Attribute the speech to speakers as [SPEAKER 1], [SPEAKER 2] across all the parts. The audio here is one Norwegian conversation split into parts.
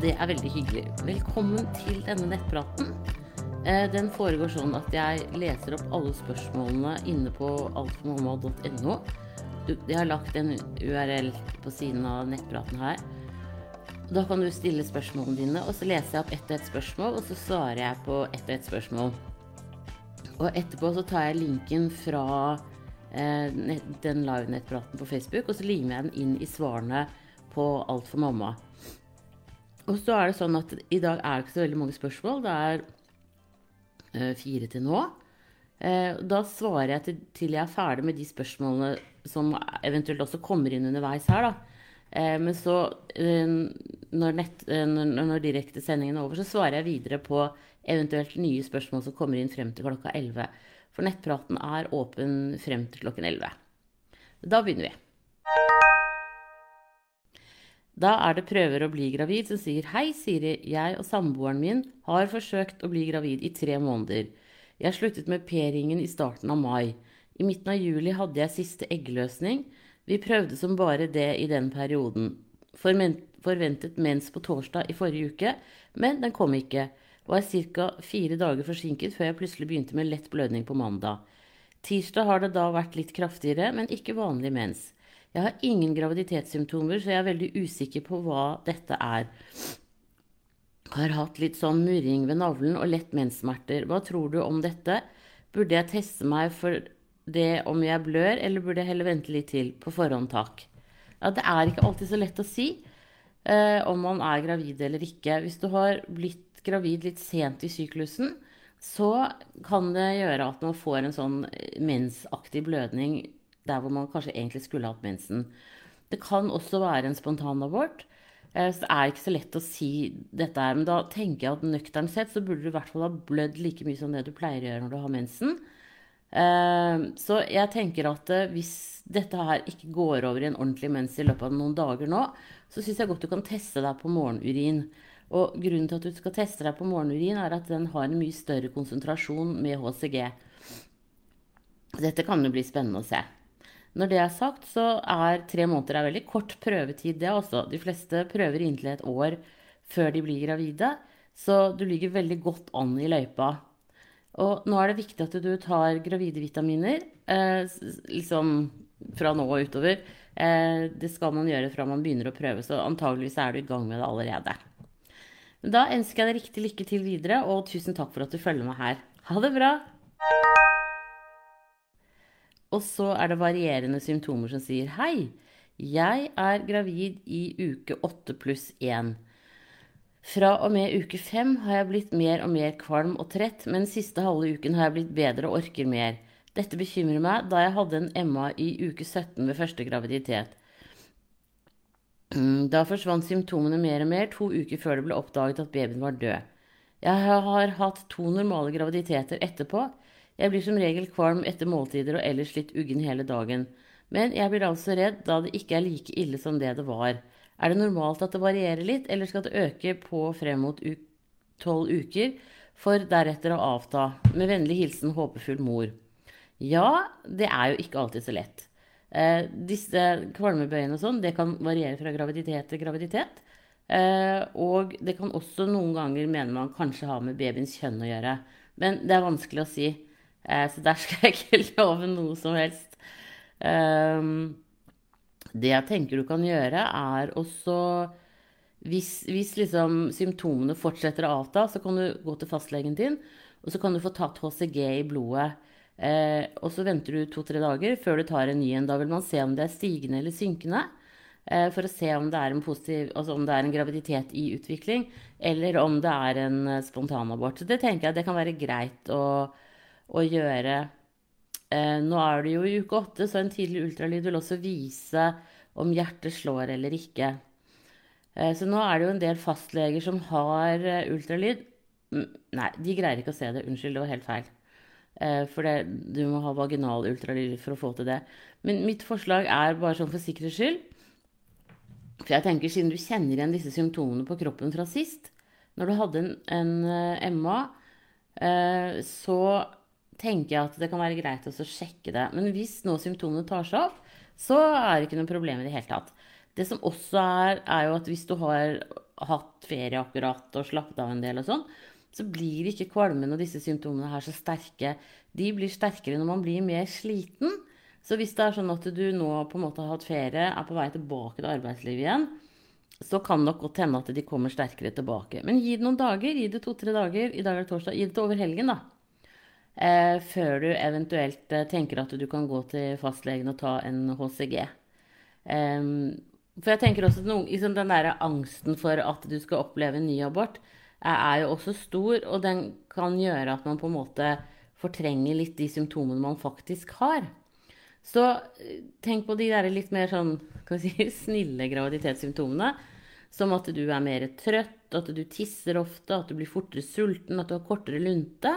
[SPEAKER 1] det er veldig hyggelig. Velkommen til denne nettpraten. Eh, Den foregår sånn at jeg leser opp alle spørsmålene inne på altformamma.no. Jeg har lagt en URL på siden av nettpraten her. Da kan du stille spørsmålene dine, og så leser jeg opp ett og ett spørsmål, og så svarer jeg på ett og ett spørsmål. Og etterpå så tar jeg linken fra eh, den live-nettpraten på Facebook, og så limer jeg den inn i svarene på Alt for mamma. Og så er det sånn at i dag er det ikke så veldig mange spørsmål. Det er eh, fire til nå. Eh, da svarer jeg til, til jeg er ferdig med de spørsmålene som eventuelt også kommer inn underveis her, da. Eh, men så, når, nett, når, når direktesendingen er over, så svarer jeg videre på eventuelt nye spørsmål som kommer inn frem til klokka 11. For nettpraten er åpen frem til klokken 11. Da begynner vi. Da er det prøver å bli gravid som sier Hei, Siri. Jeg og samboeren min har forsøkt å bli gravid i tre måneder. Jeg sluttet med p-ringen i starten av mai. I midten av juli hadde jeg siste eggløsning. Vi prøvde som bare det i den perioden. Forventet mens på torsdag i forrige uke, men den kom ikke. Var ca. fire dager forsinket før jeg plutselig begynte med lett blødning på mandag. Tirsdag har det da vært litt kraftigere, men ikke vanlig mens. Jeg har ingen graviditetssymptomer, så jeg er veldig usikker på hva dette er. Har hatt litt sånn murring ved navlen og lett menssmerter. Hva tror du om dette? Burde jeg teste meg for det om jeg blør, eller burde jeg heller vente litt til? På forhånd, takk. Ja, det er ikke alltid så lett å si eh, om man er gravid eller ikke. Hvis du har blitt gravid litt sent i syklusen, så kan det gjøre at man får en sånn mensaktig blødning der hvor man kanskje egentlig skulle hatt mensen. Det kan også være en spontanabort. Eh, Så det er ikke så lett å si dette her, men da tenker jeg at nøkternt sett så burde du i hvert fall ha blødd like mye som det du pleier å gjøre når du har mensen. Eh, Så jeg tenker at eh, hvis dette her ikke går over i en ordentlig mens i løpet av noen dager nå, så syns jeg godt du kan teste deg på morgenurin. Og grunnen til at du skal teste deg på morgenurin, er at den har en mye større konsentrasjon med HCG. Dette kan jo bli spennende å se. Når det er sagt, så er tre måneder er veldig kort prøvetid, det også. De fleste prøver inntil et år før de blir gravide, så du ligger veldig godt an i løypa. Og nå er det viktig at du tar gravide vitaminer, eh, liksom fra nå og utover. Eh, det skal man gjøre fra man begynner å prøve, så antageligvis er du i gang med det allerede. Da ønsker jeg deg riktig lykke til videre, og tusen takk for at du følger meg her. Ha det bra! Og så er det varierende symptomer som sier hei. Jeg er gravid i uke 8 pluss 1. Fra og med uke 5 har jeg blitt mer og mer kvalm og trett, men siste halve uken har jeg blitt bedre og orker mer. Dette bekymrer meg, da jeg hadde en MA i uke 17 ved første graviditet. Da forsvant symptomene mer og mer to uker før det ble oppdaget at babyen var død. Jeg har hatt to normale graviditeter etterpå. Jeg blir som regel kvalm etter måltider og ellers litt uggen hele dagen. Men jeg blir altså redd da det ikke er like ille som det det var. Er det normalt at det varierer litt, eller skal det øke på frem mot tolv uker, for deretter å avta? Med vennlig hilsen håpefull mor. Ja, det er jo ikke alltid så lett. Eh, disse kvalmebøyene og sånn, det kan variere fra graviditet til graviditet. Eh, og det kan også noen ganger mene man kanskje har med babyens kjønn å gjøre. Men det er vanskelig å si. Eh, så der skal jeg ikke love noe som helst. Eh, det jeg tenker du kan gjøre, er også hvis, hvis liksom symptomene fortsetter å avta, så kan du gå til fastlegen din, og så kan du få tatt HCG i blodet. Eh, og så venter du to-tre dager før du tar en ny en. Da vil man se om det er stigende eller synkende. Eh, for å se om det positiv, altså om det er en graviditet i utvikling, eller om det er en eh, spontanabort. Så det tenker jeg det kan være greit å, å gjøre. Eh, nå er det jo i uke åtte, så en tidlig ultralyd vil også vise om hjertet slår eller ikke. Eh, så nå er det jo en del fastleger som har eh, ultralyd. Mm, Nei, de greier ikke å se det. Unnskyld, det var helt feil. Eh, For det, du må ha vaginal ultralyd for å få til det. Men mitt forslag er bare sånn for sikkerhets skyld. For jeg tenker, siden du kjenner igjen disse symptomene på kroppen fra sist, når du hadde en, en eh, MA, eh, så tenker jeg at det kan være greit å sjekke det. Men hvis nå symptomene tar seg opp, så er det ikke noe problem i det hele tatt. Det som også er, er jo at hvis du har hatt ferie akkurat og slappet av en del og sånn, så blir ikke kvalmen og disse symptomene her så sterke. De blir sterkere når man blir mer sliten. Så hvis det er sånn at du nå på en måte har hatt ferie, er på vei tilbake til arbeidslivet igjen, så kan det nok godt hende at de kommer sterkere tilbake. Men gi det noen dager. Gi det to-tre dager. I dag er det torsdag. Gi det til over helgen, da. Eh, før du eventuelt eh, tenker at du kan gå til fastlegen og ta en HCG. Um, for jeg tenker også at noen, liksom den der angsten for at du skal oppleve en ny abort, er, er jo også stor, og den kan gjøre at man på en måte fortrenger litt de symptomene man faktisk har. Så eh, tenk på de der litt mer sånn si, snille graviditetssymptomene. Som at du er mer trøtt, at du tisser ofte, at du blir fortere sulten, at du har kortere lunte.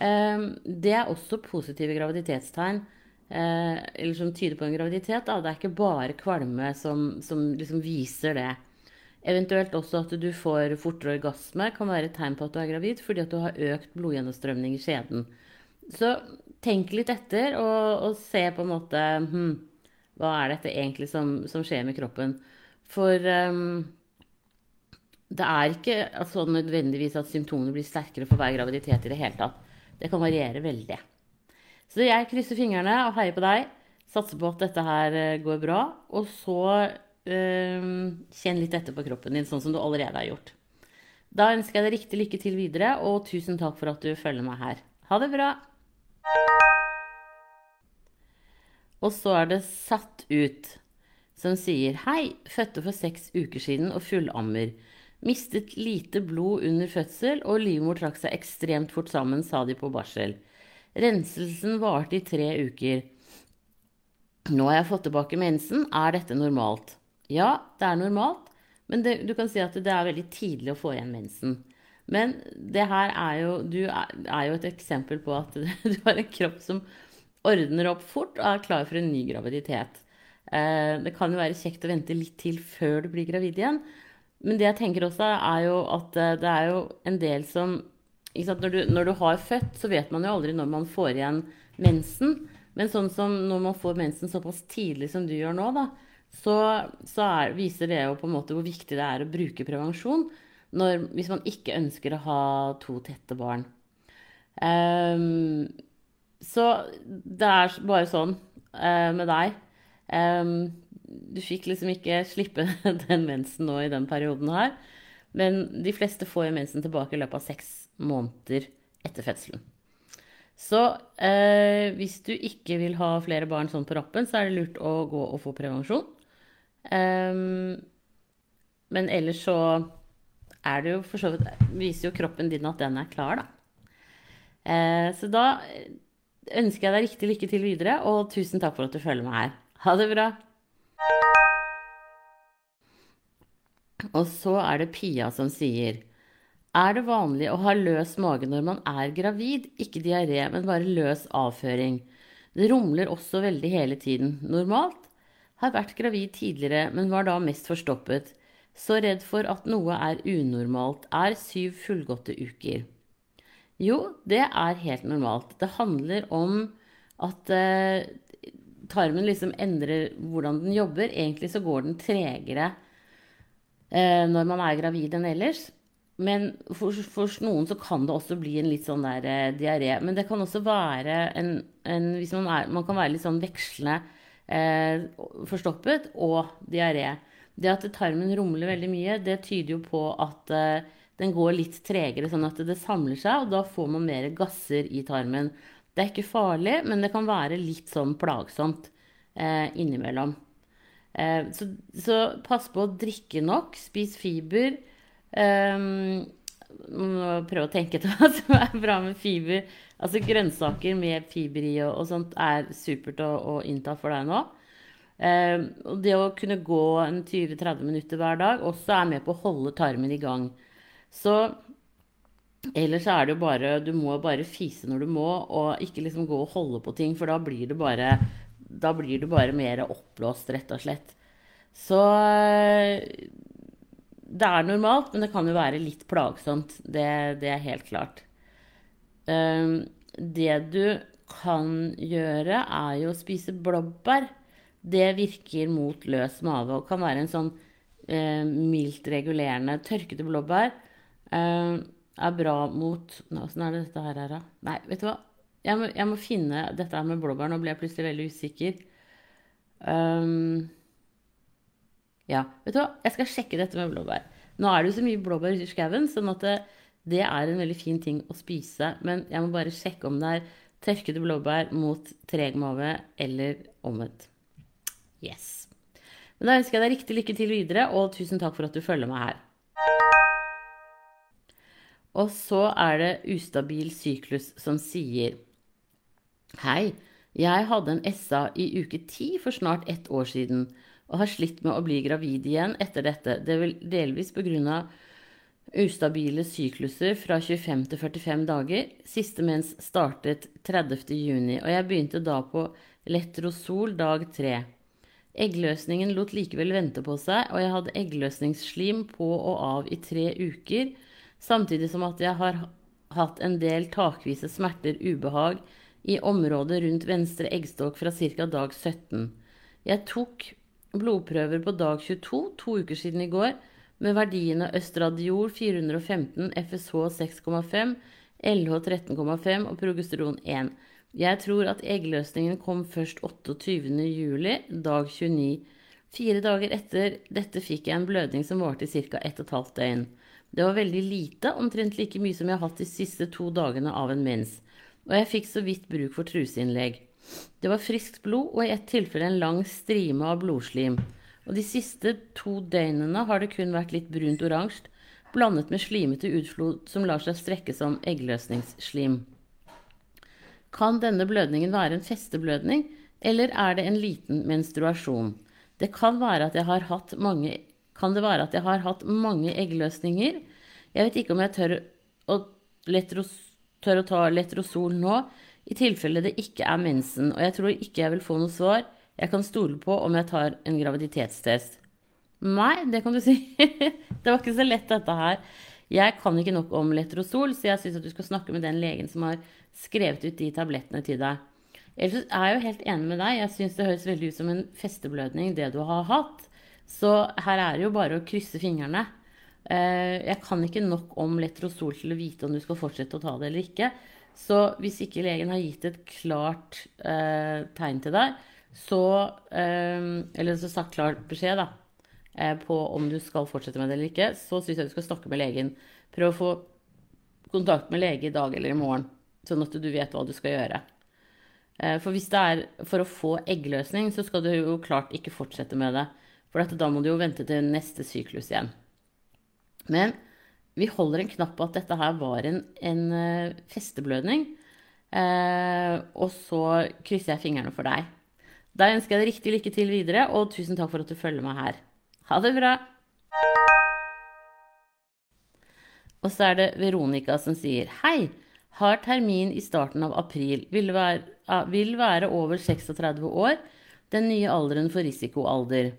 [SPEAKER 1] Ehm, det er også positive graviditetstegn eh, eller som tyder på en graviditet. Da. Det er ikke bare kvalme som, som liksom viser det. Eventuelt også at du får fortere orgasme kan være et tegn på at du er gravid, fordi at du har økt blodgjennomstrømning i skjeden. Så tenk litt etter og, og se på en måte hm, Hva er dette egentlig som, som skjer med kroppen? For um, det er ikke altså, nødvendigvis at symptomene blir sterkere for hver graviditet i det hele tatt. Det kan variere veldig. Så jeg krysser fingrene og heier på deg. Satser på at dette her eh, går bra. Og så øh, kjenn litt etter på kroppen din, sånn som du allerede har gjort. Da ønsker jeg deg riktig lykke til videre, og tusen takk for at du følger meg her. Ha det bra! Og så er det satt ut, som sier Hei, fødte for seks uker siden og fullammer. Mistet lite blod under fødsel, og livmor trakk seg ekstremt fort sammen, sa de på barsel. Renselsen varte i tre uker. Nå har jeg fått tilbake mensen, er dette normalt? Ja, det er normalt, men det, du kan si at det er veldig tidlig å få igjen mensen. Men det her er jo, du er, jo et eksempel på at du har en kropp som ordner opp fort og er klar for en ny graviditet. Eh, det kan jo være kjekt å vente litt til før du blir gravid igjen. Men det jeg tenker også, er jo at eh, det er jo en del som når du, når, du, har født, så vet man jo aldri når man får igjen mensen. Men sånn som når man får mensen såpass tidlig som du gjør nå, da, så, så er, viser det jo på en måte hvor viktig det er å bruke prevensjon når, hvis man ikke ønsker å ha to tette barn. Um, så det er bare sånn uh, med deg. Um, du fikk liksom ikke slippe den mensen nå i den perioden her. Men de fleste får jo mensen tilbake i løpet av seks måneder etter fødselen. Så eh, hvis du ikke vil ha flere barn sånn på rappen, så er det lurt å gå og få prevensjon. Um, men ellers så er det jo for så vidt Viser jo kroppen din at den er klar, da. Eh, så da ønsker jeg deg riktig lykke til videre, og tusen takk for at du følger meg her. Ha det bra. Og så er det Pia som sier Er det vanlig å ha løs mage når man er gravid? Ikke diaré, men bare løs avføring. Det rumler også veldig hele tiden. Normalt? Har vært gravid tidligere, men var da mest forstoppet. Så redd for at noe er unormalt. Er syv fullgåtte uker. Jo, det er helt normalt. Det handler om at eh, tarmen liksom endrer hvordan den jobber. Egentlig så går den tregere eh, når man er gravid enn ellers. Men for, for, noen så kan det også bli en litt sånn der eh, diaré. Men det kan også være en, en Hvis man, er, man kan være litt sånn vekslende eh, forstoppet og diaré. Det at tarmen rumler veldig mye, det tyder jo på at eh, den går litt tregere, sånn at det samler seg, og da får man mer gasser i tarmen. Det er ikke farlig, men det kan være litt sånn plagsomt eh, innimellom. Eh, så, så, pass på å drikke nok. Spis fiber. Um, prøve å tenke til hva som er bra med fiber. Altså grønnsaker med fiber i og, og sånt er supert å, å, innta for deg nå. Eh, og det å kunne gå en 20-30 minutter hver dag også er med på å holde tarmen i gang. Så ellers er det jo bare Du må bare fise når du må, og ikke liksom gå og holde på ting, for da blir du bare blir du bare mer oppblåst, rett og slett. Så eh, det er normalt, men det kan jo være litt plagsomt. Det, det er helt klart. Um, det du kan gjøre, er jo å spise blåbær. Det virker mot løs mage og kan være en sånn eh, mildt regulerende. Tørkede blåbær eh, er bra mot Åssen er det dette her er, da? Nei, vet du hva. Jeg må, jeg må, finne dette her med blåbær. Nå ble jeg plutselig veldig usikker. Um, ja, vet du hva? Jeg skal sjekke dette med blåbær. Nå er det jo så mye blåbær i skauen, sånn at det, det, er en veldig fin ting å spise. Men jeg må bare sjekke om det er tørkede blåbær mot treg mage eller omvendt. Yes. Men da ønsker jeg deg riktig lykke til videre, og tusen takk for at du følger meg her. Og så er det ustabil syklus som sier Hei, jeg hadde en SA i uke ti for snart ett år siden og har slitt med å bli gravid igjen etter dette. Det er delvis pga. ustabile sykluser fra 25 til 45 dager. Siste mens startet 30. juni, og jeg begynte da på Letrosol dag tre. Eggløsningen lot likevel vente på seg, og jeg hadde eggløsningsslim på og av i tre uker, samtidig som at jeg har hatt en del takvise smerter, ubehag, i området rundt venstre eggstokk fra ca. dag 17. Jeg tok blodprøver på dag 22, to uker siden i går, med verdiene østradiol 415, FSH 6,5, LH 13,5 og progesteron 1. Jeg tror at eggløsningen kom først 28. juli, dag 29. Fire dager etter dette fikk jeg en blødning som varte i ca. 1 12 døgn. Det var veldig lite, omtrent like mye som jeg har hatt de siste to dagene av en mens. Og jeg fikk så vidt bruk for truseinnlegg. Det var friskt blod og i ett tilfelle en lang strime av blodslim. Og de siste to døgnene har det kun vært litt brunt oransje, blandet med slimete utflod som lar seg strekke som eggløsningsslim. Kan denne blødningen være en festeblødning, eller er det en liten menstruasjon? Det kan være at jeg har hatt mange, kan det være at jeg har hatt mange eggløsninger. Jeg vet ikke om jeg tør å, letros, tør å ta letrosol nå, i tilfelle det ikke er mensen, og jeg tror ikke jeg vil få noe svar jeg kan stole på om jeg tar en graviditetstest. Nei, det kan du si. det var ikke så lett, dette her. Jeg kan ikke nok om letrosol, så jeg syns at du skal snakke med den legen som har skrevet ut de tablettene til deg. Ellers er jeg jo helt enig med deg. Jeg syns det høres veldig ut som en festeblødning, det du har hatt. Så her er det jo bare å krysse fingrene. Eh, jeg kan ikke nok om letrosol til å vite om du skal fortsette å ta det eller ikke. Så hvis ikke legen har gitt et klart eh, tegn til deg, så eh, Eller så sagt klar beskjed da, på om du skal fortsette med det eller ikke, så syns jeg du skal snakke med legen. Prøv å få kontakt med lege i dag eller i morgen, sånn at du vet hva du skal gjøre. For hvis det er for å få eggløsning, så skal du jo klart ikke fortsette med det. For da må du jo vente til neste syklus igjen. Men vi holder en knapp på at dette her var en, en uh, festeblødning. Eh, og så krysser jeg fingrene for deg. Da ønsker jeg deg riktig lykke til videre, og tusen takk for at du følger meg her. Ha det bra! Og så er det Veronica som sier Hei! Har termin i starten av april. Vil være, vil være over 36 år. Den nye alderen for risikoalder.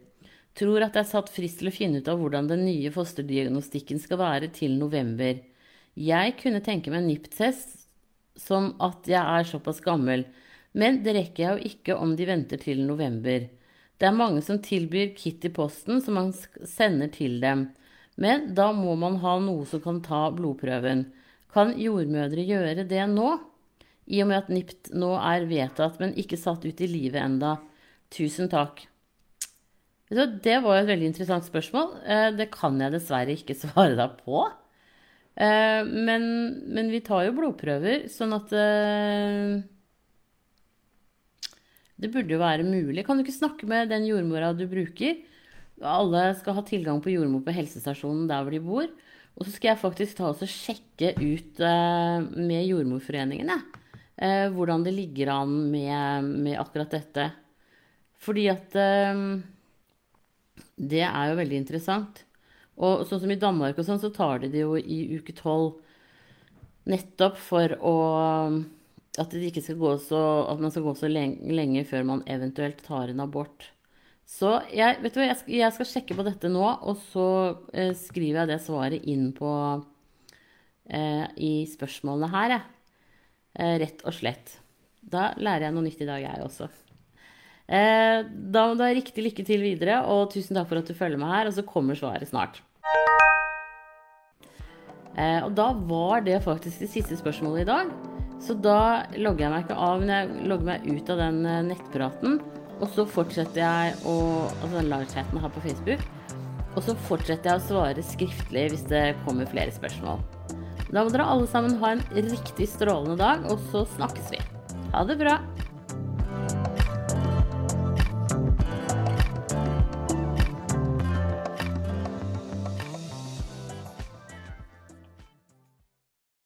[SPEAKER 1] Tror at det er satt frist til å finne ut av hvordan den nye fosterdiagnostikken skal være til november. Jeg kunne tenke meg en NIPT-test som at jeg er såpass gammel, men det rekker jeg jo ikke om de venter til november. Det er mange som tilbyr kit i posten som man sender til dem, men da må man ha noe som kan ta blodprøven. Kan jordmødre gjøre det nå? I og med at NIPT nå er vedtatt, men ikke satt ut i livet enda. Tusen takk. Det var et veldig interessant spørsmål. Eh, det kan jeg dessverre ikke svare deg på. Eh, men, men vi tar jo blodprøver, sånn at eh, Det burde jo være mulig. Kan du ikke snakke med den jordmora du bruker? Alle skal ha tilgang på jordmor på helsestasjonen der hvor de bor. Og så skal jeg faktisk ta og sjekke ut med Jordmorforeningen hvordan det ligger an med, med akkurat dette. Fordi at det er jo veldig interessant. Og sånn som i Danmark og sånn, så tar de det jo i uke tolv nettopp for å At så At man skal gå så lenge før man eventuelt tar en abort. Så jeg, vet du hva, jeg skal, jeg skal sjekke på dette nå, og så eh, skriver jeg det svaret inn på eh, i spørsmålene her, jeg. Eh, rett og slett. Da lærer jeg noe nytt i dag, jeg også. Eh, da må du ha riktig lykke til videre, og tusen takk for at du følger med her. Og så kommer svaret snart. Eh, og da var det faktisk det siste spørsmålet i dag. Så da logger jeg meg ikke av, men jeg logger meg ut av den eh, nettpraten. Og så fortsetter jeg å Altså den livechatten her på Facebook. Og så fortsetter jeg å svare skriftlig hvis det kommer flere spørsmål. Da må dere alle sammen ha en riktig strålende dag, og så snakkes vi. Ha det bra.